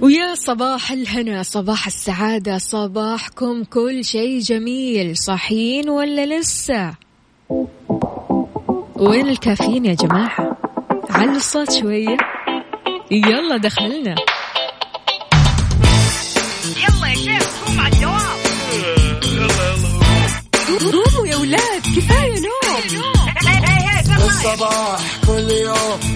ويا صباح الهنا صباح السعادة صباحكم كل شيء جميل صاحيين ولا لسه؟ وين الكافيين يا جماعة؟ علوا الصوت شوية. يلا دخلنا. يلا يا شيخ قوم على الدوام قوموا يا ولاد كفاية نوم. الصباح كل يوم.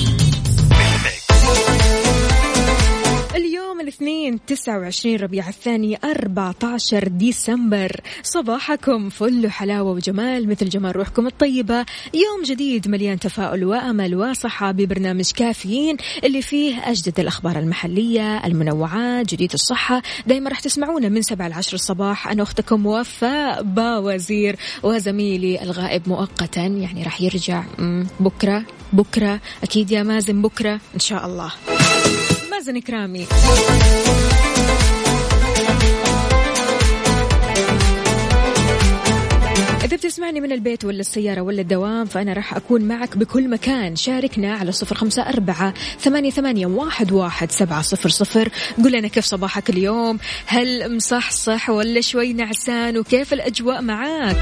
الاثنين 29 ربيع الثاني 14 ديسمبر. صباحكم فل حلاوة وجمال مثل جمال روحكم الطيبة. يوم جديد مليان تفاؤل وأمل وصحة ببرنامج كافيين اللي فيه أجدد الأخبار المحلية المنوعات جديد الصحة. دايما راح تسمعونا من 7 ل 10 الصباح. أنا أختكم وفاء باوزير وزميلي الغائب مؤقتا. يعني راح يرجع. بكرة بكرة. أكيد يا مازن بكرة إن شاء الله. مازن كرامي إذا بتسمعني من البيت ولا السيارة ولا الدوام فأنا راح أكون معك بكل مكان. شاركنا على صفر خمسة أربعة ثمانية, ثمانية واحد, واحد سبعة صفر صفر. قول لنا كيف صباحك اليوم؟ هل مصحصح ولا شوي نعسان؟ وكيف الأجواء معاك؟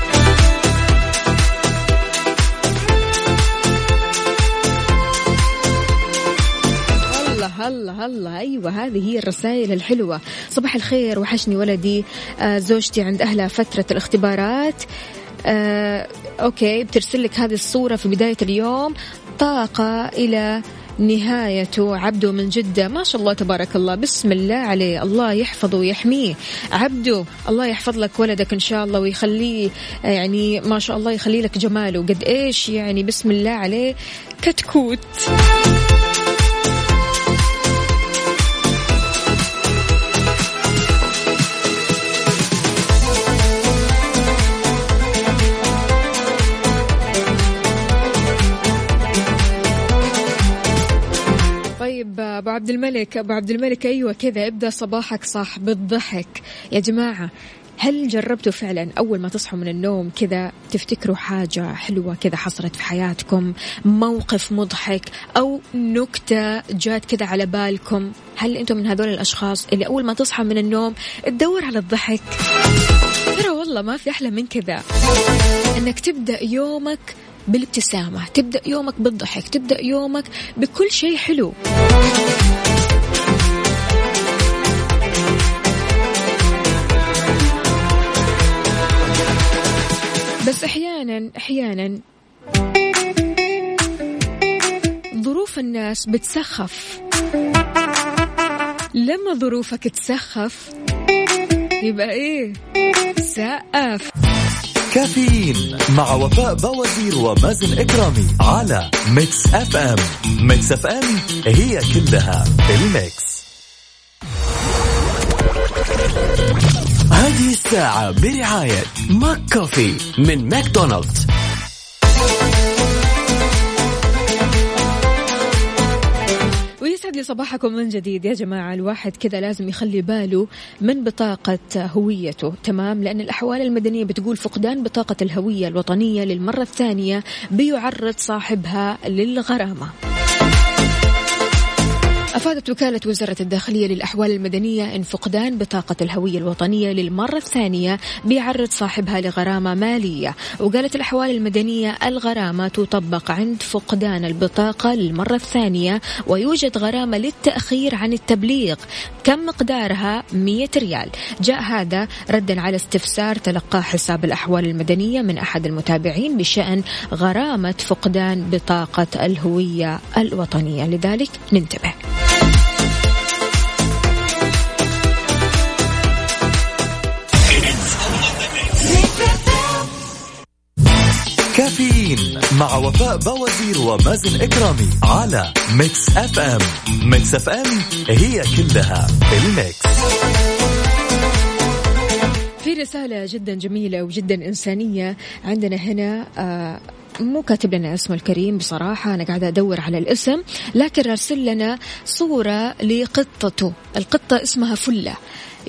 هلا هلا. أيوه هذه هي الرسائل الحلوة. صباح الخير وحشني ولدي. آه زوجتي عند أهلها فترة الاختبارات. آه أوكي بترسل لك هذه الصورة في بداية اليوم. طاقة إلى نهايته عبده من جدة. ما شاء الله تبارك الله. بسم الله عليه. الله يحفظه ويحميه. عبده الله يحفظ لك ولدك إن شاء الله ويخليه آه، يعني ما شاء الله يخلي لك جماله. قد إيش يعني بسم الله عليه كتكوت. عبد الملك أبو عبد الملك أيوه كذا ابدأ صباحك صح بالضحك. يا جماعة هل جربتوا فعلا أول ما تصحوا من النوم كذا تفتكروا حاجة حلوة كذا حصلت في حياتكم؟ موقف مضحك أو نكتة جات كذا على بالكم؟ هل أنتم من هذول الأشخاص اللي أول ما تصحى من النوم تدور على الضحك؟ ترى والله ما في أحلى من كذا. إنك تبدأ يومك بالابتسامة. تبدأ يومك بالضحك تبدأ يومك بكل شيء حلو. بس أحيانا أحيانا ظروف الناس بتسخف. لما ظروفك تسخف يبقى إيه؟ سقف. كافيين مع وفاء بوازير ومازن إكرامي على Mix FM. Mix FM هي كلها ال mix. هذه الساعة برعاية McCafé من ماكدونالدز. لي صباحكم من جديد. يا جماعة الواحد كذا لازم يخلي باله من بطاقة هويته. تمام؟ لأن الأحوال المدنية بتقول فقدان بطاقة الهوية الوطنية للمرة الثانية بيعرض صاحبها للغرامة. أفادت وكالة وزارة الداخلية للأحوال المدنية أن فقدان بطاقة الهوية الوطنية للمرة الثانية بيعرض صاحبها لغرامة مالية. وقالت الأحوال المدنية الغرامة تطبق عند فقدان البطاقة للمرة الثانية ويوجد غرامة للتأخير عن التبليغ كم مقدارها؟ 100 ريال. جاء هذا ردا على استفسار تلقاه حساب الأحوال المدنية من أحد المتابعين بشأن غرامة فقدان بطاقة الهوية الوطنية. لذلك ننتبه. كافيين مع وفاء بوازير ومازن إكرامي على Mix FM. Mix FM هي كلها ال mix. في رسالة جدا جميلة وجدا إنسانية عندنا هنا آه مو كاتب لنا اسمه الكريم بصراحة أنا قاعدة أدور على الاسم لكن راسل لنا صورة لقطته. القطة اسمها فلة.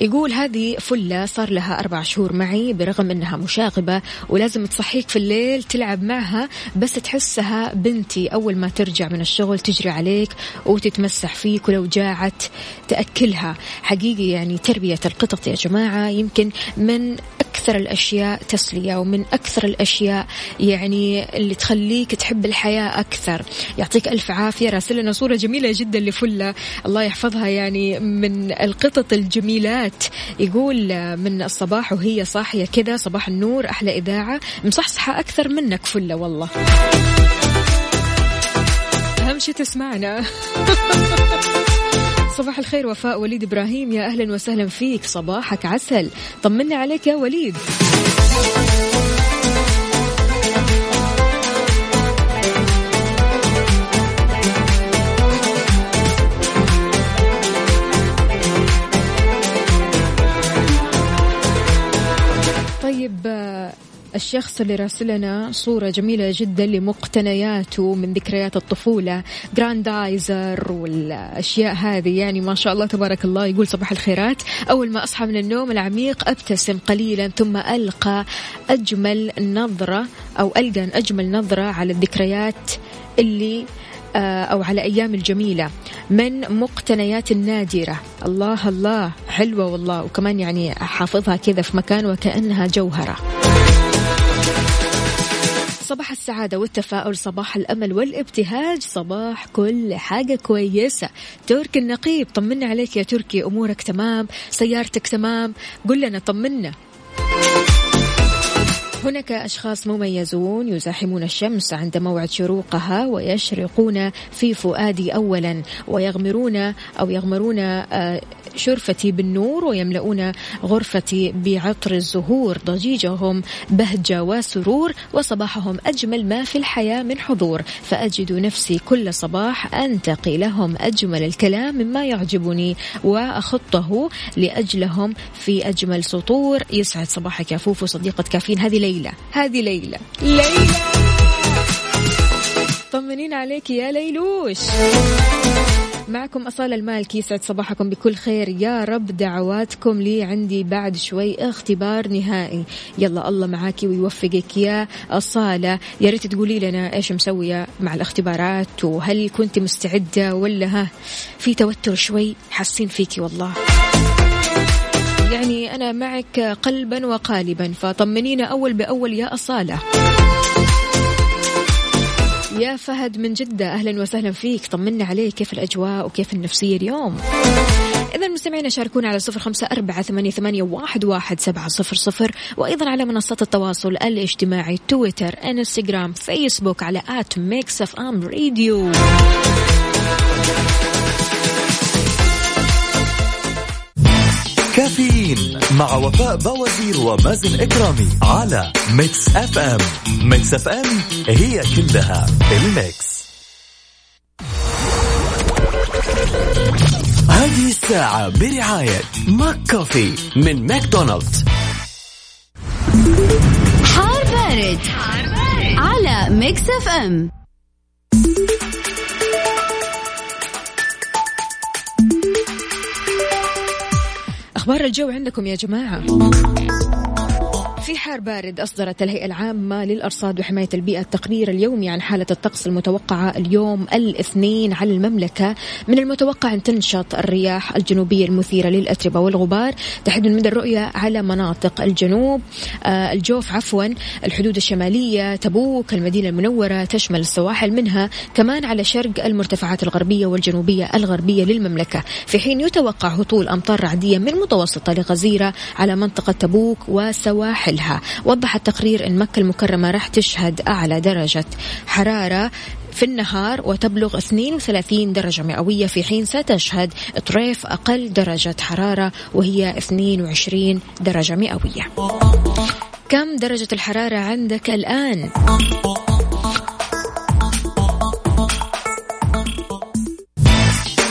يقول هذه فلة صار لها أربع شهور معي برغم أنها مشاغبة ولازم تصحيك في الليل تلعب معها بس تحسها بنتي. أول ما ترجع من الشغل تجري عليك وتتمسح فيك ولو جاعت تأكلها. حقيقي يعني تربية القطط يا جماعة يمكن من أكثر الأشياء تسلية ومن أكثر الأشياء يعني اللي تخليك تحب الحياة أكثر. يعطيك ألف عافية. راسل لنا صورة جميلة جدا لفلة. الله يحفظها يعني من القطط الجميلات. يقول من الصباح وهي صاحية كذا صباح النور أحلى إذاعة. مصحصحة أكثر منك فلة والله. أهم شي تسمعنا. صباح الخير وفاء وليد إبراهيم. يا أهلا وسهلا فيك. صباحك عسل. طمنا عليك يا وليد. طيب الشخص اللي راسلنا صورة جميلة جدا لمقتنياته من ذكريات الطفولة جراندايزر والأشياء هذه. يعني ما شاء الله تبارك الله يقول صباح الخيرات. أول ما أصحى من النوم العميق أبتسم قليلا ثم ألقى أجمل نظرة أو ألقى أجمل نظرة على الذكريات اللي أو على أيام الجميلة. من مقتنيات النادرة. الله الله. حلوة والله. وكمان يعني حافظها كذا في مكان وكأنها جوهرة. صباح السعادة والتفاؤل صباح الأمل والابتهاج صباح كل حاجة كويسة. تركي النقيب طمنا عليك يا تركي أمورك تمام سيارتك تمام. قل لنا طمنا. هناك أشخاص مميزون يزاحمون الشمس عند موعد شروقها ويشرقون في فؤادي أولا ويغمرون أو يغمرون آه، شرفتي بالنور ويملؤون غرفتي بعطر الزهور. ضجيجهم بهجة وسرور وصباحهم أجمل ما في الحياة من حضور. فأجد نفسي كل صباح أنتقي لهم أجمل الكلام مما يعجبني وأخطه لأجلهم في أجمل سطور. يسعد صباحك يا فوفو صديقة كافين هذه ليلى هذه ليلى. ليلى! طمنين عليك يا ليلوش. معكم أصالة المالكي يسعد صباحكم بكل خير. يا رب دعواتكم لي عندي بعد شوي اختبار نهائي. يلا الله معاكي ويوفقك يا أصالة. يا ريت تقولي لنا إيش مسوية مع الاختبارات وهل كنت مستعدة ولا ها؟ في توتر شوي حاسين فيكي والله. أنا معك قلبا وقالبا. فطمنينا أول بأول يا أصالة. يا فهد من جدة أهلا وسهلا فيك. طمنا عليك. كيف الأجواء وكيف النفسية اليوم؟ إذا المستمعين شاركونا على صفر خمسة أربعة ثمانية, ثمانية واحد, واحد سبعة صفر صفر. وأيضا على منصات التواصل الاجتماعي تويتر إنستغرام فيسبوك على at Mix FM Radio. كافيين مع وفاء بوازير ومازن إكرامي على Mix FM. Mix FM هي كلها ال mix. هذه الساعة برعاية McCafé من ماكدونالدز. حار بارد, حار بارد. على Mix FM. أخبار الجو عندكم يا جماعة. في حار بارد أصدرت الهيئة العامة للأرصاد وحماية البيئة التقرير اليومي عن حالة الطقس المتوقعة اليوم الاثنين على المملكة. من المتوقع أن تنشط الرياح الجنوبية المثيرة للأتربة والغبار. تحد مدى الرؤية على مناطق الجنوب. آه الجوف عفوا. الحدود الشمالية تبوك. المدينة المنورة تشمل السواحل منها. كمان على شرق المرتفعات الغربية والجنوبية الغربية للمملكة. في حين يتوقع هطول أمطار رعدية من متوسطة لغزيرة على منطقة تبوك وسواحل. محلها وضح التقرير أن مكة المكرمة راح تشهد أعلى درجة. حرارة في النهار وتبلغ 32 درجة مئوية في حين ستشهد طريف أقل درجة حرارة وهي 22 درجة مئوية. كم درجة الحرارة عندك الآن؟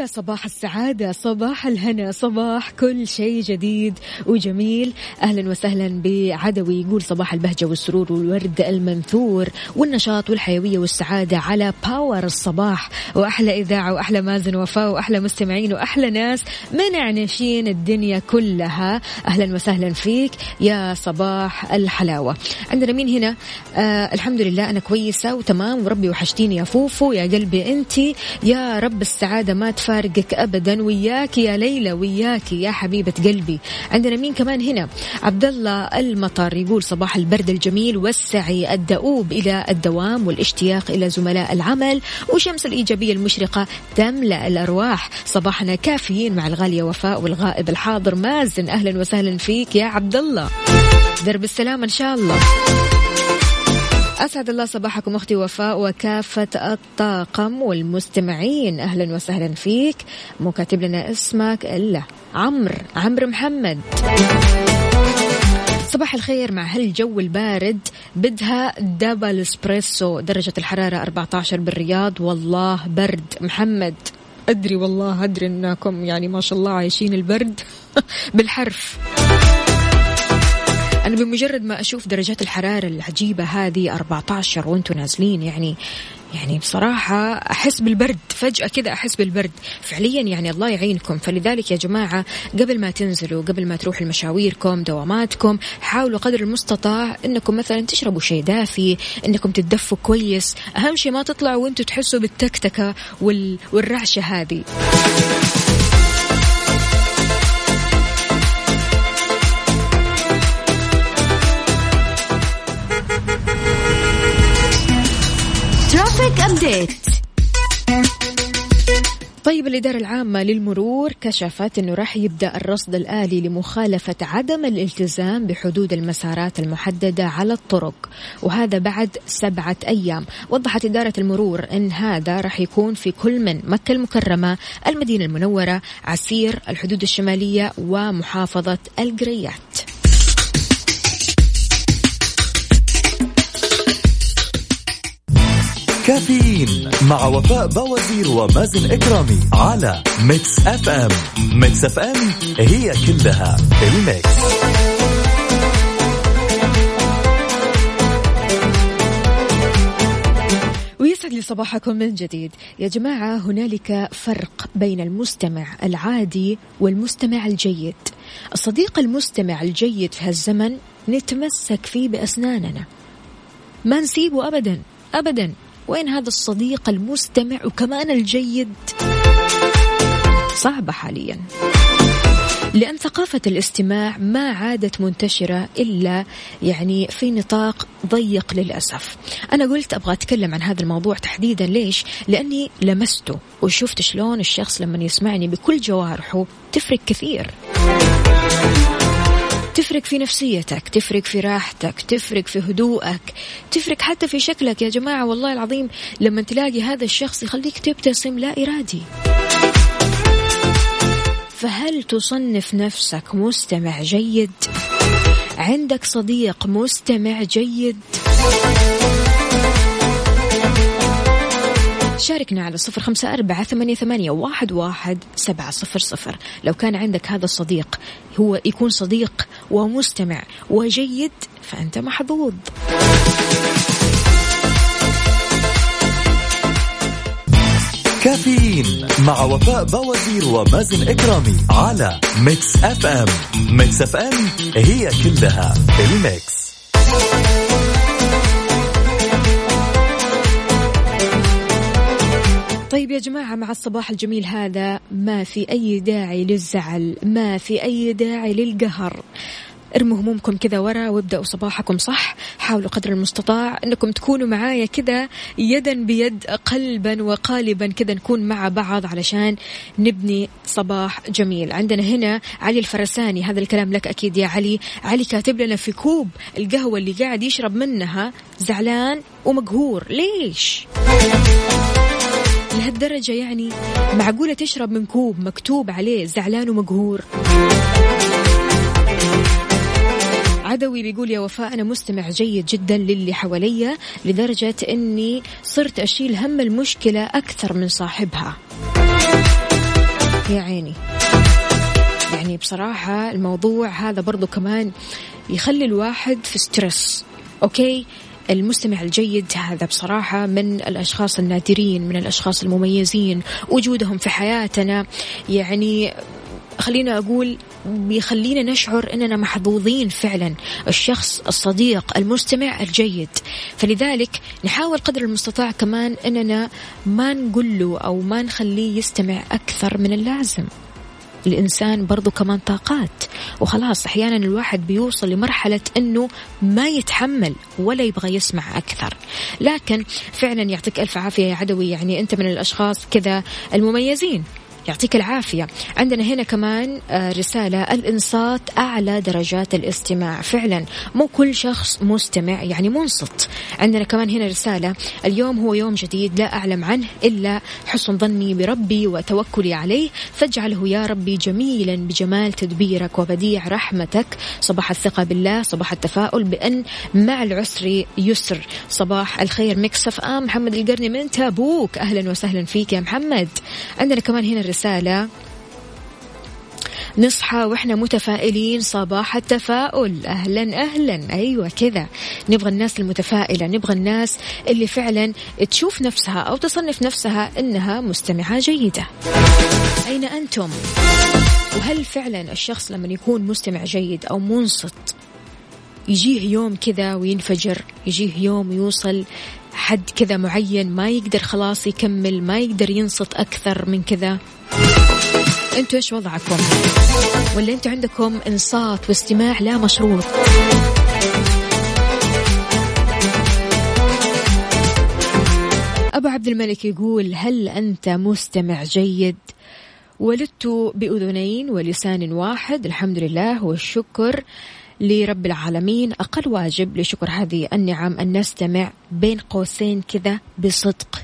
يا صباح السعادة صباح الهنا صباح كل شيء جديد وجميل. أهلا وسهلا بعدوي يقول صباح البهجة والسرور والورد المنثور والنشاط والحيوية والسعادة على power الصباح. وأحلى إذاعة وأحلى مازن وفاء وأحلى مستمعين وأحلى ناس منعنشين الدنيا كلها. أهلا وسهلا فيك يا صباح الحلاوة. عندنا مين هنا؟ آه الحمد لله أنا كويسة وتمام وربي وحشتيني يا فوفو يا قلبي أنت يا رب السعادة ما تفارقك ابدا. وياك يا ليلى وياك يا حبيبة قلبي. عندنا مين كمان هنا؟ عبد الله المطر يقول صباح البرد الجميل والسعي الدؤوب إلى الدوام والاشتياق إلى زملاء العمل وشمس الإيجابية المشرقة تملأ الأرواح. صباحنا كافيين مع الغاليه وفاء والغائب الحاضر. مازن أهلا وسهلا فيك يا عبد الله درب السلام إن شاء الله. أسعد الله صباحكم أختي وفاء وكافة الطاقم والمستمعين. أهلا وسهلا فيك. مو كاتب لنا اسمك إلا عمرو عمرو محمد. صباح الخير مع هالجو البارد بدها دبل إسبريسو درجة الحرارة 14 بالرياض. والله برد محمد. أدري والله أدري أنكم يعني ما شاء الله عايشين البرد. بالحرف. أنا بمجرد ما أشوف درجات الحرارة العجيبة هذه 14 وأنتم نازلين يعني يعني بصراحة أحس بالبرد فجأة كذا أحس بالبرد. فعليا يعني الله يعينكم. فلذلك يا جماعة قبل ما تنزلوا قبل ما تروحوا لمشاويركم دواماتكم حاولوا قدر المستطاع أنكم مثلا تشربوا شيء دافي أنكم تتدفوا كويس. أهم شيء ما تطلعوا وأنتم تحسوا بالتكتكة وال... والرعشة هذه. ابديت طيب الإدارة العامة للمرور كشفت أنه راح يبدأ الرصد الآلي لمخالفة عدم الالتزام بحدود المسارات المحددة على الطرق وهذا بعد سبعة أيام. وضحت إدارة المرور أن هذا راح يكون في كل من مكة المكرمة المدينة المنورة عسير الحدود الشمالية ومحافظة القريات. كافيين مع وفاء بوازير ومازن إكرامي على Mix FM. Mix FM هي كلها الميكس. ويسعد لي صباحكم من جديد. يا جماعة هنالك فرق بين المستمع العادي والمستمع الجيد. الصديق المستمع الجيد في هالزمن نتمسك فيه بأسناننا. ما نسيبه أبدا أبدا. وين هذا الصديق المستمع وكمان الجيد؟ صعبة حاليا. لأن ثقافة الاستماع ما عادت منتشرة إلا يعني في نطاق ضيق للأسف. أنا قلت أبغى أتكلم عن هذا الموضوع تحديدا. ليش؟ لأني لمسته وشفت شلون الشخص لما يسمعني بكل جوارحه تفرق كثير. تفرق في نفسيتك تفرق في راحتك تفرق في هدوءك تفرق حتى في شكلك. يا جماعة والله العظيم لما تلاقي هذا الشخص يخليك تبتسم لا إرادي. فهل تصنف نفسك مستمع جيد؟ عندك صديق مستمع جيد؟ شاركنا على صفر خمسة أربعة ثمانية, ثمانية واحد, واحد سبعة صفر صفر. لو كان عندك هذا الصديق هو يكون صديق ومستمع وجيد فأنت محظوظ. كافيين مع وفاء بوازير ومازن إكرامي على Mix FM. Mix FM هي كلها ال mix. طيب يا جماعة مع الصباح الجميل هذا ما في أي داعي للزعل ما في أي داعي للقهر. ارموا همومكم كذا ورا وابدأوا صباحكم صح. حاولوا قدر المستطاع أنكم تكونوا معايا كذا يدا بيد قلبا وقالبا كذا نكون مع بعض علشان نبني صباح جميل. عندنا هنا علي الفرساني هذا الكلام لك أكيد يا علي. علي كاتب لنا في كوب القهوة اللي قاعد يشرب منها زعلان ومقهور. ليش؟ لهالدرجة يعني معقولة تشرب من كوب مكتوب عليه زعلان ومقهور؟ عدوي بيقول يا وفاء أنا مستمع جيد جدا للي حواليا لدرجة أني صرت أشيل هم المشكلة أكثر من صاحبها. يا عيني. يعني بصراحة الموضوع هذا برضو كمان يخلي الواحد في stress. okay؟ المستمع الجيد. هذا بصراحة من الأشخاص النادرين من الأشخاص المميزين وجودهم في حياتنا. يعني خلينا أقول بيخلينا نشعر أننا محظوظين فعلا. الشخص الصديق المستمع الجيد. فلذلك نحاول قدر المستطاع كمان أننا ما نقول له أو ما نخليه يستمع أكثر من اللازم. الإنسان برضو كمان طاقات. وخلاص أحيانا الواحد بيوصل لمرحلة أنه ما يتحمل ولا يبغى يسمع أكثر. لكن فعلا يعطيك ألف عافية يا عدوي يعني أنت من الأشخاص كذا المميزين. يعطيك العافية. عندنا هنا كمان آه، رسالة الإنصات أعلى درجات الاستماع. فعلا مو كل شخص مستمع يعني منصت. عندنا كمان هنا رسالة اليوم هو يوم جديد لا أعلم عنه إلا حسن ظني بربي وتوكلي عليه. فاجعله يا ربي جميلا بجمال تدبيرك وبديع رحمتك. صباح الثقة بالله صباح التفاؤل بأن مع العسر يسر. صباح الخير مكسف آم محمد القرني من تابوك. أهلا وسهلا فيك يا محمد. عندنا كمان هنا رسالة. نصحى وإحنا متفائلين صباح التفاؤل. أهلا أهلا. أيوه كذا. نبغى الناس المتفائلة نبغى الناس اللي فعلا تشوف نفسها أو تصنف نفسها إنها مستمعة جيدة. أين أنتم؟ وهل فعلا الشخص لما يكون مستمع جيد أو منصت يجيه يوم كذا وينفجر يجيه يوم يوصل حد كذا معين ما يقدر خلاص يكمل ما يقدر ينصت أكثر من كذا. أنتوا إيش وضعكم؟ ولا أنتوا عندكم إنصات واستماع لا مشروط. أبو عبد الملك يقول هل أنت مستمع جيد؟ ولدت بأذنين ولسان واحد الحمد لله والشكر. لرب العالمين. أقل واجب لشكر هذه النعم أن نستمع بين قوسين كذا بصدق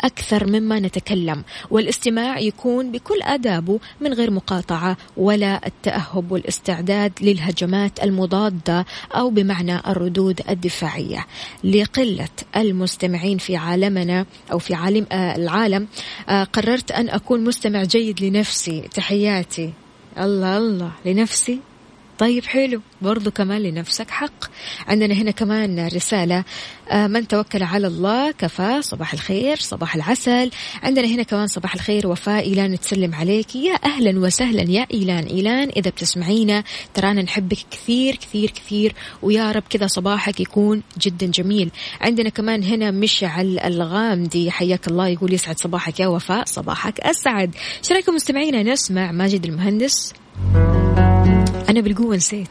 أكثر مما نتكلم. والاستماع يكون بكل آدابه من غير مقاطعة ولا التأهب والاستعداد للهجمات المضادة أو بمعنى الردود الدفاعية. لقلة المستمعين في عالمنا أو في عالم آه العالم آه قررت أن أكون مستمع جيد لنفسي. تحياتي. الله الله. لنفسي. طيب حلو. برضو كمان لنفسك حق. عندنا هنا كمان رسالة آه، من توكل على الله كفى صباح الخير صباح العسل. عندنا هنا كمان صباح الخير وفاء إيلان تسلم عليك. يا أهلا وسهلا يا إيلان. إيلان إذا بتسمعينا ترانا نحبك كثير كثير كثير ويا رب كذا صباحك يكون جدا جميل. عندنا كمان هنا مشعل الغامدي حياك الله يقول يسعد صباحك يا وفاء صباحك أسعد. إيش رأيكم مستمعينا؟ نسمع ماجد المهندس. أنا بالقوة نسيت.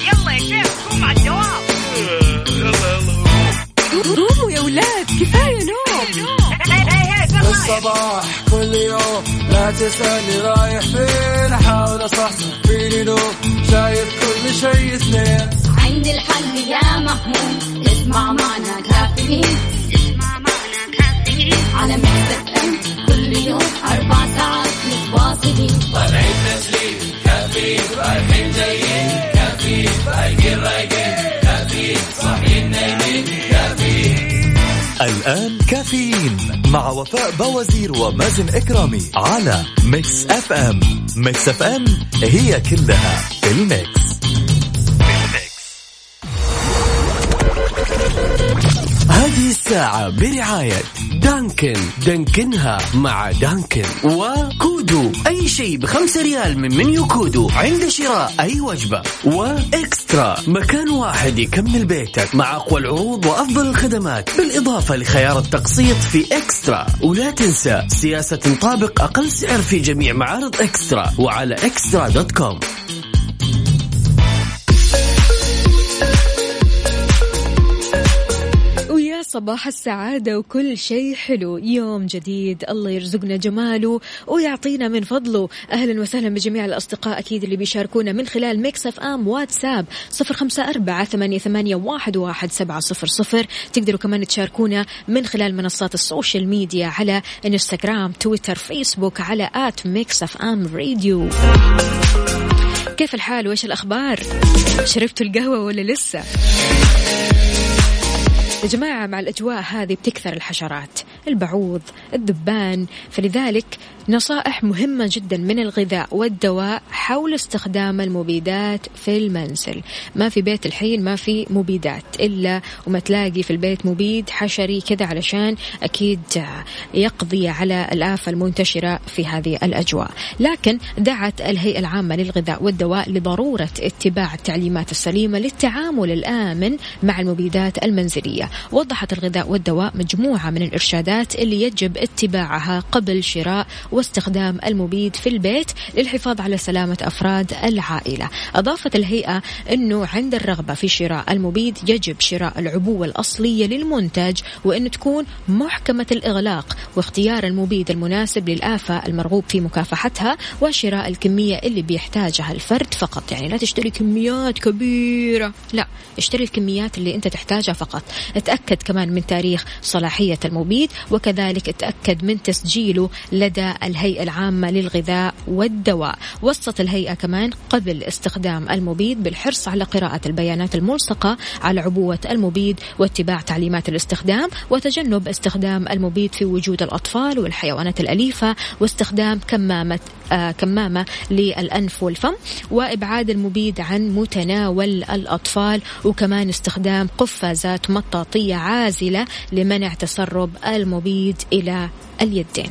يلا يا شيخ قوم على الدوام قوموا يا ولاد كفاية نوم. الصباح كل يوم لا تسألني رايح فين. أحاول أصحصح فيني لو شايف كل شيء سنين عندي الحل يا محمود اسمع معنا كافيين اسمع معنا كافيين على ام كل يوم أربع ساعات متواصلين الآن كافيين مع وفاء بوازير ومازن إكرامي على Mix FM Mix FM هي كلها في ال mix. هذه الساعة برعاية دانكن. دانكنها مع دانكن. وكودو. أي شيء بخمسة ريال من منيو كودو عند شراء أي وجبة. وإكسترا. مكان واحد يكمل بيتك مع أقوى العروض وأفضل الخدمات. بالإضافة لخيار التقسيط في إكسترا. ولا تنسى سياسة نطابق أقل سعر في جميع معارض إكسترا. وعلى extra dot com. صباح السعادة وكل شيء حلو. يوم جديد الله يرزقنا جماله ويعطينا من فضله. أهلا وسهلا بجميع الأصدقاء أكيد اللي بيشاركونا من خلال Mix FM واتساب صفر خمسة أربعة ثمانية, ثمانية واحد, واحد سبعة صفر صفر. تقدروا كمان تشاركونا من خلال منصات ال social media على إنستغرام تويتر فيسبوك على at Mix FM Radio. كيف الحال؟ وإيش الأخبار؟ شربتوا القهوة ولا لسه؟ يا جماعة مع الأجواء هذه بتكثر الحشرات. البعوض الذبان فلذلك نصائح مهمة جدا من الغذاء والدواء حول استخدام المبيدات في المنزل. ما في بيت الحين ما في مبيدات إلا وما تلاقي في البيت مبيد حشري كذا علشان أكيد يقضي على الآفة المنتشرة في هذه الأجواء. لكن دعت الهيئة العامة للغذاء والدواء لضرورة اتباع التعليمات السليمة للتعامل الآمن مع المبيدات المنزلية. وضحت الغذاء والدواء مجموعة من الإرشادات اللي يجب اتباعها قبل شراء واستخدام المبيد في البيت للحفاظ على سلامة أفراد العائلة. أضافت الهيئة أنه عند الرغبة في شراء المبيد يجب شراء العبوة الأصلية للمنتج وأن تكون محكمة الإغلاق واختيار المبيد المناسب للآفة المرغوب في مكافحتها وشراء الكمية اللي بيحتاجها الفرد فقط. يعني لا تشتري كميات كبيرة. لا اشتري الكميات اللي أنت تحتاجها فقط. تأكد كمان من تاريخ صلاحية المبيد وكذلك تأكد من تسجيله لدى الهيئة العامة للغذاء والدواء. وصت الهيئة كمان قبل استخدام المبيد بالحرص على قراءة البيانات الملصقة على عبوة المبيد واتباع تعليمات الاستخدام وتجنب استخدام المبيد في وجود الأطفال والحيوانات الأليفة واستخدام كمامة كمامة للأنف والفم وإبعاد المبيد عن متناول الأطفال وكمان استخدام قفازات مطاطية عازلة لمنع تسرب المبيد إلى اليدين.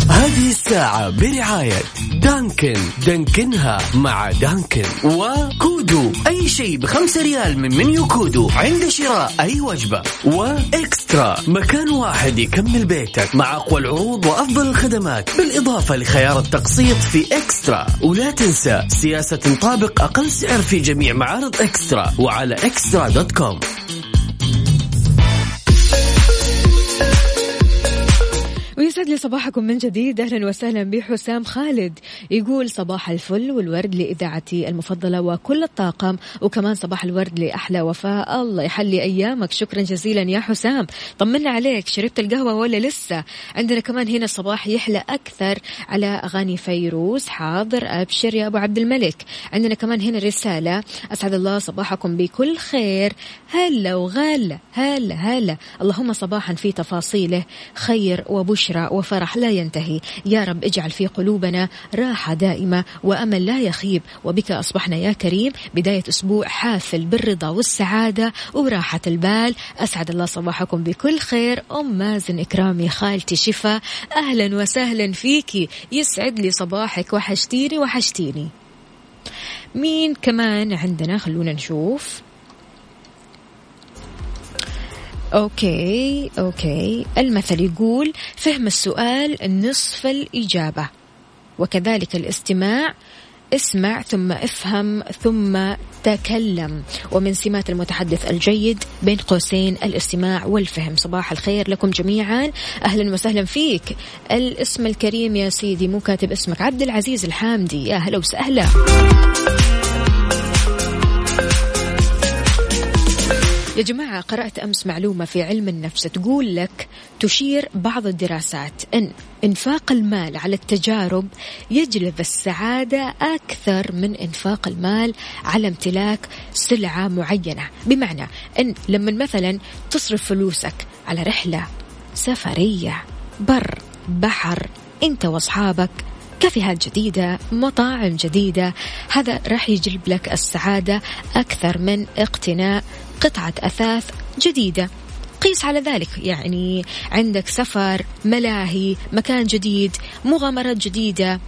هذه الساعة برعاية دانكن. دانكنها مع دانكن. وكودو. أي شيء بخمسة ريال من منيو كودو. عند شراء أي وجبة. وإكسترا. مكان واحد يكمل بيتك مع أقوى العروض وأفضل الخدمات. بالإضافة لخيار التقسيط في إكسترا. ولا تنسى سياسة نطابق أقل سعر في جميع معارض إكسترا. وعلى extra dot com. ويسعد لي صباحكم من جديد. أهلا وسهلا بحسام خالد. يقول صباح الفل والورد لإذاعتي المفضلة وكل الطاقم وكمان صباح الورد لأحلى وفاء. الله يحلي أيامك. شكرا جزيلا يا حسام. طمنا عليك. شربت القهوة ولا لسه؟ عندنا كمان هنا صباح يحلى أكثر على أغاني فيروز. حاضر أبشر يا أبو عبد الملك. عندنا كمان هنا رسالة. أسعد الله صباحكم بكل خير. هلا وغلا. هلا هلا. اللهم صباحا في تفاصيله. خير وبشرى وفرح لا ينتهي. يا رب اجعل في قلوبنا راحة دائمة وأمل لا يخيب. وبك أصبحنا يا كريم. بداية أسبوع حافل بالرضا والسعادة وراحة البال. أسعد الله صباحكم بكل خير. أم مازن إكرامي خالتي شفا أهلا وسهلا فيكي يسعد لي صباحك. وحشتيني وحشتيني. مين كمان عندنا؟ خلونا نشوف. okay okay. المثل يقول فهم السؤال نصف الإجابة. وكذلك الاستماع اسمع ثم افهم ثم تكلم. ومن سمات المتحدث الجيد بين قوسين الاستماع والفهم. صباح الخير لكم جميعا. أهلا وسهلا فيك. الاسم الكريم يا سيدي مو كاتب اسمك عبد العزيز الحامدي. يا هلا وسهلا. يا جماعة قرأت أمس معلومة في علم النفس تقول لك تشير بعض الدراسات أن إنفاق المال على التجارب يجلب السعادة أكثر من إنفاق المال على امتلاك سلعة معينة. بمعنى أن لما مثلا تصرف فلوسك على رحلة سفرية بر بحر أنت وأصحابك كافيهات جديدة مطاعم جديدة هذا راح يجلب لك السعادة أكثر من اقتناء قطعة أثاث جديدة. قيس على ذلك يعني عندك سفر ملاهي مكان جديد مغامرات جديدة.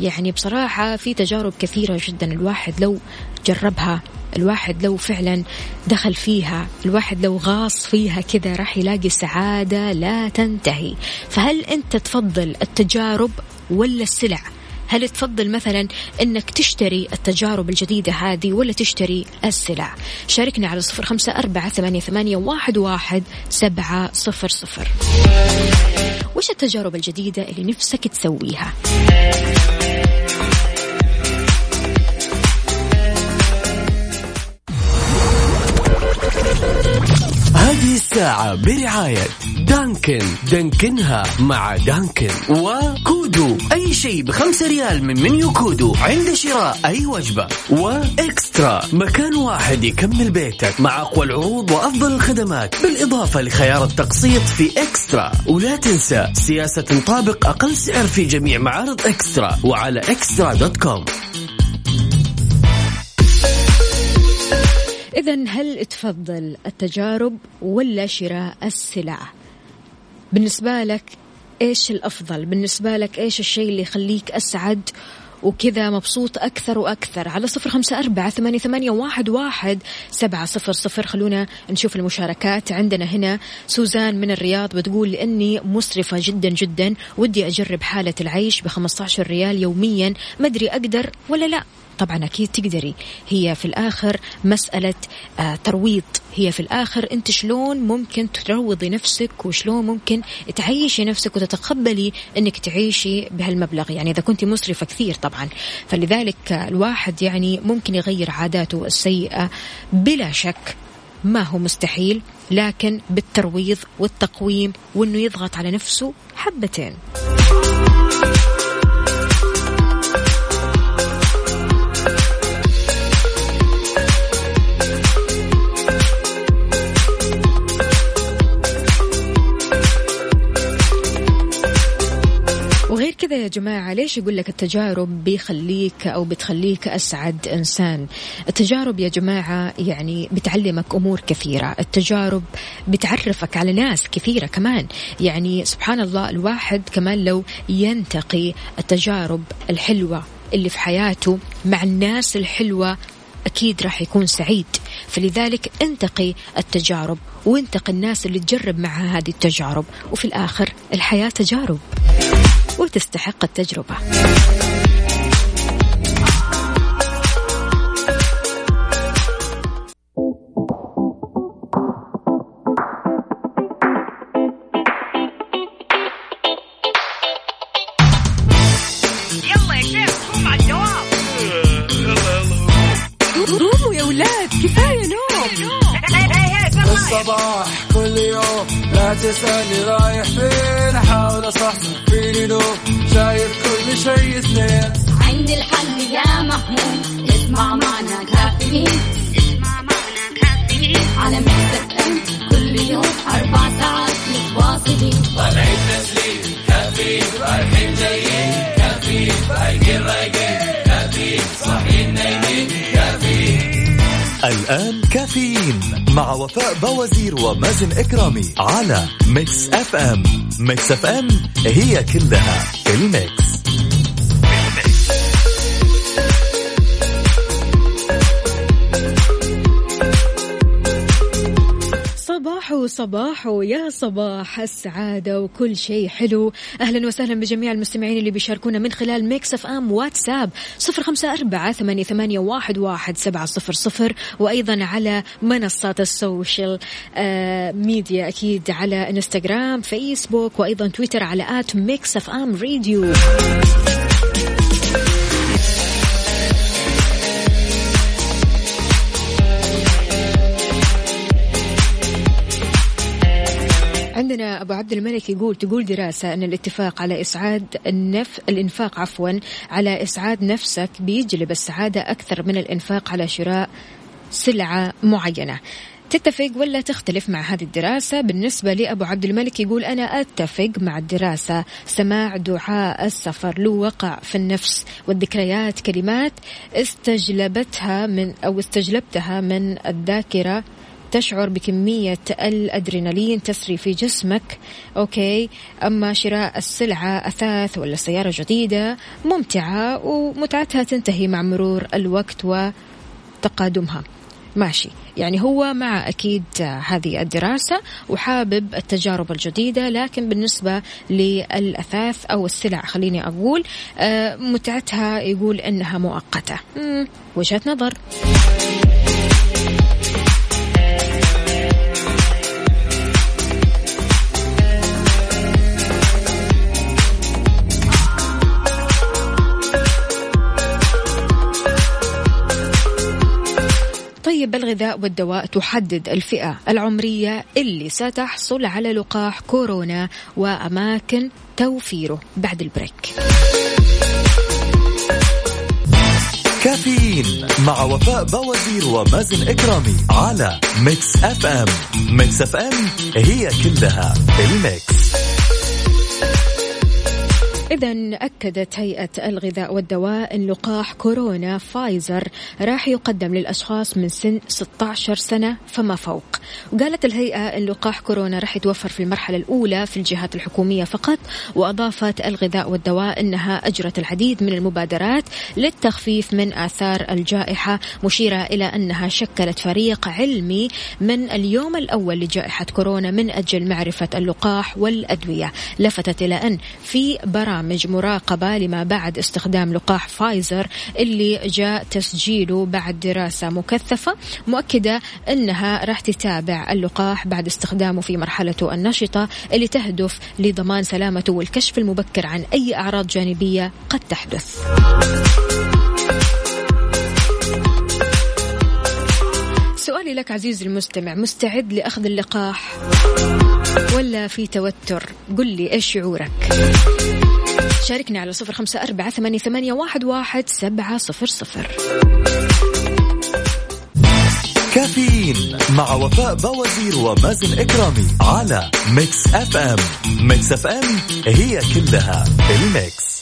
يعني بصراحة في تجارب كثيرة جدا. الواحد لو جربها الواحد لو فعلا دخل فيها الواحد لو غاص فيها كذا راح يلاقي سعادة لا تنتهي. فهل أنت تفضل التجارب ولا السلع؟ هل تفضل مثلا إنك تشتري التجارب الجديدة هذه ولا تشتري السلع؟ شاركنا على صفر خمسة أربعة ثمانية واحد, واحد سبعة صفر صفر. وش التجارب الجديدة اللي نفسك تسويها؟ هذه الساعة برعاية دانكن. دانكنها مع دانكن. وكودو. أي شيء بخمسة ريال من منيو كودو عند شراء أي وجبة. وإكسترا. مكان واحد يكمل بيتك مع أقوى العروض وأفضل الخدمات. بالإضافة لخيار التقسيط في إكسترا. ولا تنسى سياسة نطابق أقل سعر في جميع معارض إكسترا. وعلى extra dot com. إذا هل تفضل التجارب ولا شراء السلع؟ بالنسبة لك إيش الأفضل؟ بالنسبة لك إيش الشيء اللي يخليك أسعد وكذا مبسوط أكثر وأكثر على صفر خمسة أربعة ثمانية, ثمانية واحد, واحد سبعة صفر صفر خلونا نشوف المشاركات عندنا هنا سوزان من الرياض بتقول لأني مسرفة جدا جدا ودي أجرب حالة العيش بخمسة عشر ريال يوميا ما أدري أقدر ولا لا طبعا أكيد تقدري. هي في الآخر مسألة آه ترويض. هي في الآخر أنت شلون ممكن تروضي نفسك وشلون ممكن تعيشي نفسك وتتقبلي أنك تعيشي بهالمبلغ. يعني إذا كنت مسرفة كثير طبعا. فلذلك الواحد يعني ممكن يغير عاداته السيئة بلا شك. ما هو مستحيل لكن بالترويض والتقويم وأنه يضغط على نفسه حبتين. وغير كذا يا جماعة ليش يقول لك التجارب بيخليك أو بتخليك أسعد إنسان؟ التجارب يا جماعة يعني بتعلمك أمور كثيرة التجارب بتعرفك على ناس كثيرة كمان. يعني سبحان الله الواحد كمان لو ينتقي التجارب الحلوة اللي في حياته مع الناس الحلوة أكيد راح يكون سعيد. فلذلك انتقي التجارب وانتقي الناس اللي تجرب معها هذه التجارب وفي الآخر الحياة تجارب. وتستحق التجربة. يلا يا شيخ قوم على الدوام قوموا يا ولاد كفاية نوم. الصباح كل يوم لا تسألني رايح فين. شيء اثنين عندي الحل يا محمود اسمع معنا كافيين. اسمع معنا كافيين. على مكتب ام كل يوم أربع ساعات متواصلين. الآن كافيين مع وفاء بوازير ومازن إكرامي على Mix FM Mix FM هي كلها في ال mix. صباحو صباحو يا صباح السعادة وكل شيء حلو. أهلا وسهلا بجميع المستمعين اللي بيشاركونا من خلال Mix FM واتساب صفر خمسة أربعة ثمانية, واحد, واحد سبعة صفر صفر وأيضا على منصات ال social آه ميديا أكيد على إنستغرام فيسبوك وأيضا تويتر على at Mix FM Radio. عندنا أبو عبد الملك يقول تقول دراسة أن الاتفاق على إسعاد النف الإنفاق عفوا على إسعاد نفسك بيجلب السعادة أكثر من الإنفاق على شراء سلعة معينة. تتفق ولا تختلف مع هذه الدراسة؟ بالنسبة لأبو عبد الملك يقول أنا أتفق مع الدراسة. سماع دعاء السفر له وقع في النفس والذكريات كلمات استجلبتها من أو استجلبتها من الذاكرة تشعر بكمية الأدرينالين تسري في جسمك أوكي؟ أما شراء السلعة أثاث ولا سيارة جديدة ممتعة ومتعتها تنتهي مع مرور الوقت وتقادمها. ماشي. يعني هو مع أكيد هذه الدراسة وحابب التجارب الجديدة لكن بالنسبة للأثاث أو السلع خليني أقول آه، متعتها يقول إنها مؤقتة. وجهة نظر. طيب الغذاء والدواء تحدد الفئة العمرية اللي ستحصل على لقاح كورونا وأماكن توفيره بعد ال break. كافيين مع وفاء بوازير ومازن إكرامي على Mix FM Mix FM هي كلها ال mix. إذا أكدت هيئة الغذاء والدواء أن لقاح كورونا فايزر راح يقدم للأشخاص من سن 16 سنة فما فوق. وقالت الهيئة أن لقاح كورونا راح يتوفر في المرحلة الأولى في الجهات الحكومية فقط وأضافت الغذاء والدواء أنها أجرت العديد من المبادرات للتخفيف من آثار الجائحة مشيرة إلى أنها شكلت فريق علمي من اليوم الأول لجائحة كورونا من أجل معرفة اللقاح والأدوية. لفتت إلى أن في برامج برامج مراقبة لما بعد استخدام لقاح فايزر اللي جاء تسجيله بعد دراسة مكثفة مؤكدة أنها راح تتابع اللقاح بعد استخدامه في مرحلته النشطة اللي تهدف لضمان سلامته والكشف المبكر عن أي أعراض جانبية قد تحدث. سؤالي لك عزيزي المستمع مستعد لأخذ اللقاح ولا في توتر؟ قل لي إيش شعورك؟ شاركني على صفر خمسة أربعة ثمانية, ثمانية واحد, واحد سبعة صفر صفر. كافيين مع وفاء بوازير ومازن إكرامي على Mix FM Mix FM هي كلها ال mix.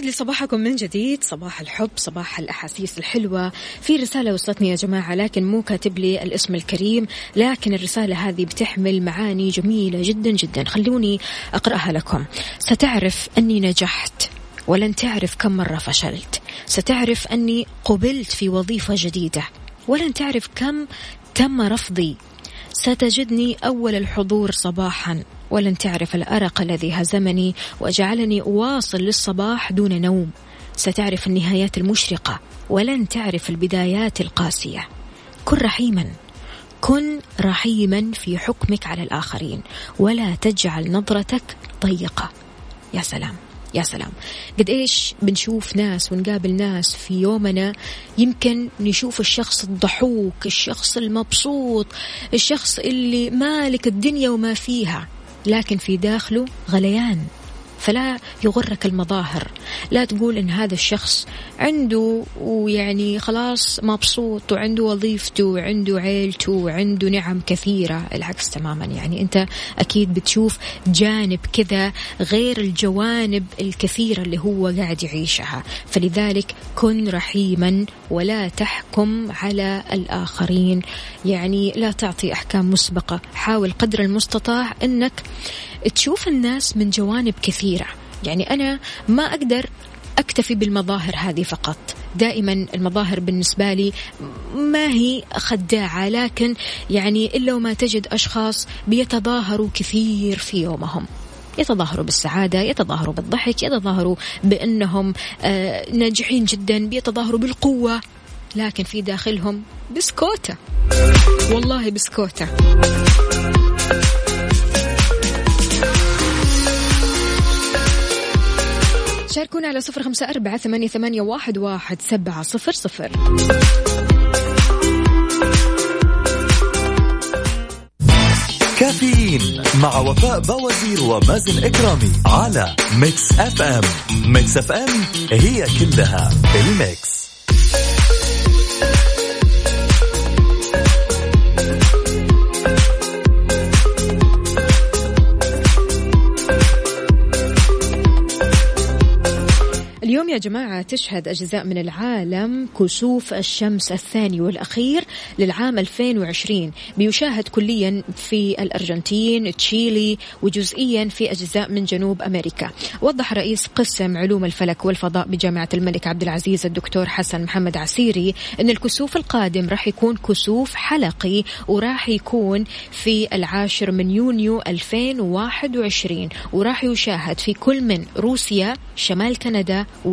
ويسعد لي صباحكم من جديد. صباح الحب صباح الأحاسيس الحلوة. في رسالة وصلتني يا جماعة لكن مو كاتب لي الاسم الكريم لكن الرسالة هذه بتحمل معاني جميلة جدا جدا. خلوني أقرأها لكم. ستعرف أني نجحت ولن تعرف كم مرة فشلت. ستعرف أني قبلت في وظيفة جديدة ولن تعرف كم تم رفضي. ستجدني أول الحضور صباحا. ولن تعرف الأرق الذي هزمني وجعلني أواصل للصباح دون نوم. ستعرف النهايات المشرقة ولن تعرف البدايات القاسية. كن رحيما. كن رحيما في حكمك على الآخرين ولا تجعل نظرتك ضيقة. يا سلام. يا سلام. قد إيش بنشوف ناس ونقابل ناس في يومنا يمكن نشوف الشخص الضحوك الشخص المبسوط الشخص اللي مالك الدنيا وما فيها لكن في داخله غليان. فلا يغرك المظاهر. لا تقول إن هذا الشخص عنده ويعني خلاص مبسوط وعنده وظيفته وعنده عيلته وعنده نعم كثيرة. العكس تماما. يعني أنت أكيد بتشوف جانب كذا غير الجوانب الكثيرة اللي هو قاعد يعيشها. فلذلك كن رحيما ولا تحكم على الآخرين. يعني لا تعطي أحكام مسبقة. حاول قدر المستطاع أنك تشوف الناس من جوانب كثيرة. يعني أنا ما أقدر أكتفي بالمظاهر هذه فقط. دائما المظاهر بالنسبة لي ما هي خداعة لكن يعني إلا وما تجد أشخاص بيتظاهروا كثير في يومهم. يتظاهروا بالسعادة يتظاهروا بالضحك يتظاهروا بأنهم آه، ناجحين جدا بيتظاهروا بالقوة لكن في داخلهم بسكوتة. والله بسكوتة. شاركونا على صفر خمسة أربعة ثمانية, ثمانية واحد, واحد سبعة صفر صفر. كافيين مع وفاء بوازير ومازن إكرامي على Mix FM. Mix FM هي كلها ال mix. يا جماعة تشهد أجزاء من العالم كسوف الشمس الثاني والأخير للعام 2020 بيشاهد كليا في الأرجنتين تشيلي وجزئيا في أجزاء من جنوب أمريكا. وضح رئيس قسم علوم الفلك والفضاء بجامعة الملك عبد العزيز الدكتور حسن محمد عسيري أن الكسوف القادم راح يكون كسوف حلقي وراح يكون في العاشر من يونيو 2021 وراح يشاهد في كل من روسيا شمال كندا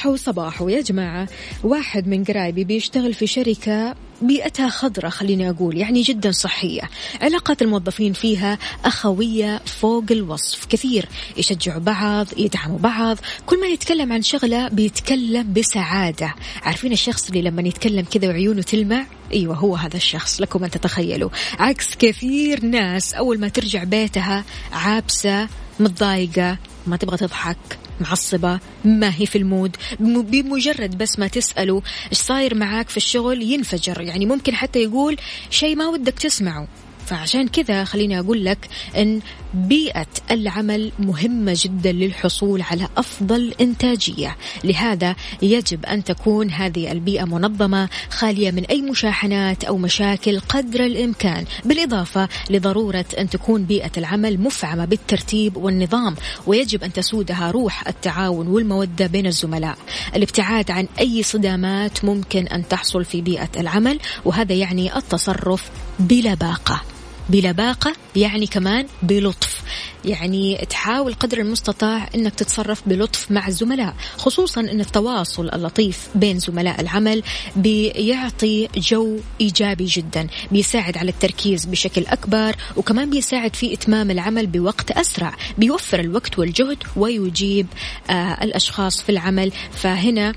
صباحو صباحو يا جماعة. واحد من قرايبي بيشتغل في شركة بيئتها خضرة خليني أقول يعني جدا صحية. علاقات الموظفين فيها أخوية فوق الوصف. كثير يشجعوا بعض يدعموا بعض. كل ما يتكلم عن شغلة بيتكلم بسعادة. عارفين الشخص اللي لما يتكلم كذا وعيونه تلمع؟ أيوه هو هذا الشخص لكم أن تتخيلوا. عكس كثير ناس أول ما ترجع بيتها عابسة متضايقة ما تبغى تضحك. معصبة ما هي في المود بمجرد بس ما تسأله إيش صاير معاك في الشغل ينفجر. يعني ممكن حتى يقول شيء ما ودك تسمعه. فعشان كذا خليني أقول لك أن بيئة العمل مهمة جدا للحصول على أفضل إنتاجية. لهذا يجب أن تكون هذه البيئة منظمة خالية من أي مشاحنات أو مشاكل قدر الإمكان. بالإضافة لضرورة أن تكون بيئة العمل مفعمة بالترتيب والنظام ويجب أن تسودها روح التعاون والمودة بين الزملاء. الابتعاد عن أي صدامات ممكن أن تحصل في بيئة العمل وهذا يعني التصرف بلباقة بلباقة يعني كمان بلطف. يعني تحاول قدر المستطاع إنك تتصرف بلطف مع الزملاء خصوصا إن التواصل اللطيف بين زملاء العمل بيعطي جو إيجابي جدا بيساعد على التركيز بشكل أكبر وكمان بيساعد في إتمام العمل بوقت أسرع بيوفر الوقت والجهد ويجيب آه الأشخاص في العمل. فهنا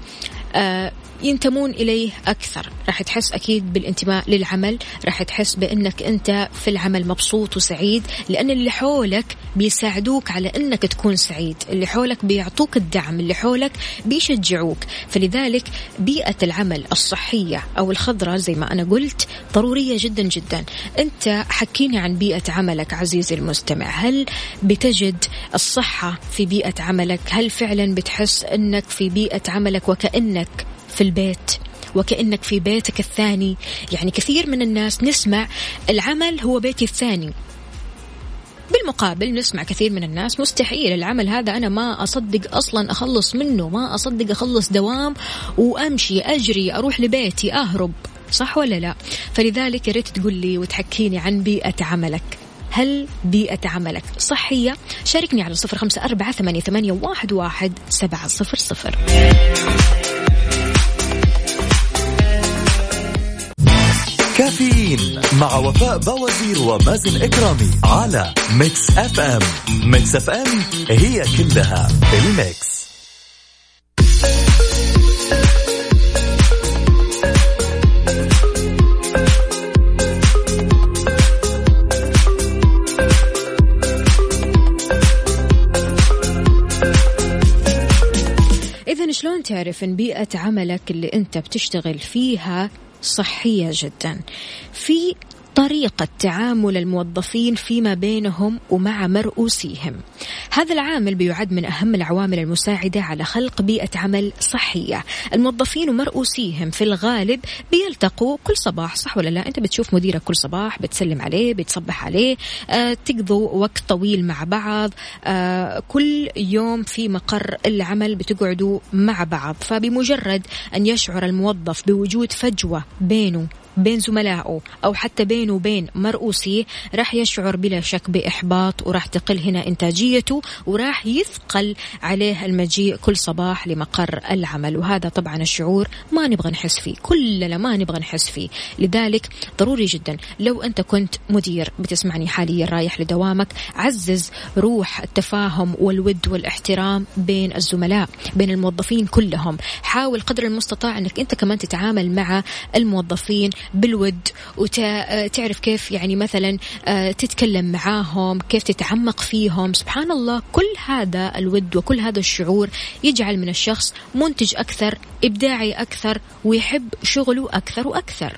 آه ينتمون إليه أكثر. راح تحس أكيد بالانتماء للعمل راح تحس بأنك أنت في العمل مبسوط وسعيد لأن اللي حولك بيساعدوك على أنك تكون سعيد. اللي حولك بيعطوك الدعم اللي حولك بيشجعوك. فلذلك بيئة العمل الصحية أو الخضراء زي ما أنا قلت ضرورية جدا جدا. أنت حكيني عن بيئة عملك عزيزي المستمع. هل بتجد الصحة في بيئة عملك؟ هل فعلا بتحس أنك في بيئة عملك وكأنك في البيت وكأنك في بيتك الثاني. يعني كثير من الناس نسمع العمل هو بيتي الثاني. بالمقابل نسمع كثير من الناس مستحيل العمل هذا أنا ما أصدق أصلا أخلص منه ما أصدق أخلص دوام وأمشي أجري أروح لبيتي أهرب. صح ولا لا؟ فلذلك يا ريت تقول لي وتحكيني عن بيئة عملك. هل بيئة عملك صحية؟ شاركني على صفر خمسة أربعة ثمانية, واحد سبعة صفر صفر. كافيين مع وفاء بوازير ومازن إكرامي على Mix FM. Mix FM هي كلها ال mix. إذا شلون تعرف إن بيئة عملك اللي أنت بتشتغل فيها صحية جدا. في طريقة تعامل الموظفين فيما بينهم ومع مرؤوسيهم. هذا العامل بيعد من أهم العوامل المساعدة على خلق بيئة عمل صحية. الموظفين ومرؤوسيهم في الغالب بيلتقوا كل صباح صح ولا لا؟ أنت بتشوف مديرك كل صباح بتسلم عليه بتصبح عليه آه، تقضوا وقت طويل مع بعض آه، كل يوم في مقر العمل بتقعدوا مع بعض. فبمجرد أن يشعر الموظف بوجود فجوة بينه بين زملائه أو حتى بينه وبين مرؤوسيه راح يشعر بلا شك بإحباط وراح تقل هنا إنتاجيته وراح يثقل عليه المجيء كل صباح لمقر العمل. وهذا طبعا الشعور ما نبغى نحس فيه كلنا ما نبغى نحس فيه. لذلك ضروري جدا لو أنت كنت مدير بتسمعني حاليا رايح لدوامك عزز روح التفاهم والود والاحترام بين الزملاء بين الموظفين كلهم. حاول قدر المستطاع أنك أنت كمان تتعامل مع الموظفين بالود وتعرف كيف يعني مثلا آه، تتكلم معاهم كيف تتعمق فيهم. سبحان الله كل هذا الود وكل هذا الشعور يجعل من الشخص منتج أكثر إبداعي أكثر ويحب شغله أكثر وأكثر.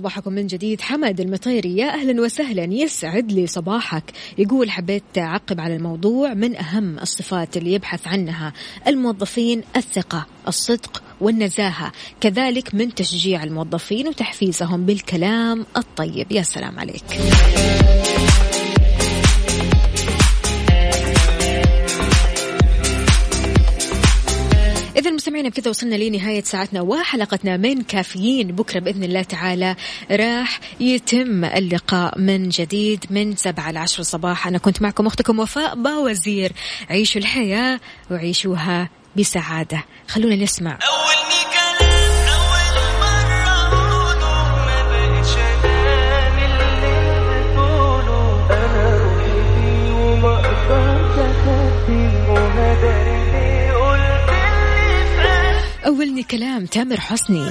صباحكم من جديد. حمد المطيري يا أهلا وسهلا يسعد لي صباحك. يقول حبيت أعقب على الموضوع من أهم الصفات اللي يبحث عنها الموظفين الثقة الصدق والنزاهة. كذلك من تشجيع الموظفين وتحفيزهم بالكلام الطيب. يا سلام عليك. مستمعينا بكذا وصلنا لنهاية ساعتنا وحلقتنا من كافيين. بكرة بإذن الله تعالى راح يتم اللقاء من جديد من سبعة لعشر صباحا أنا كنت معكم أختكم وفاء باوزير. عيشوا الحياة وعيشوها بسعادة. خلونا نسمع. أول أولني كلام تامر حسني.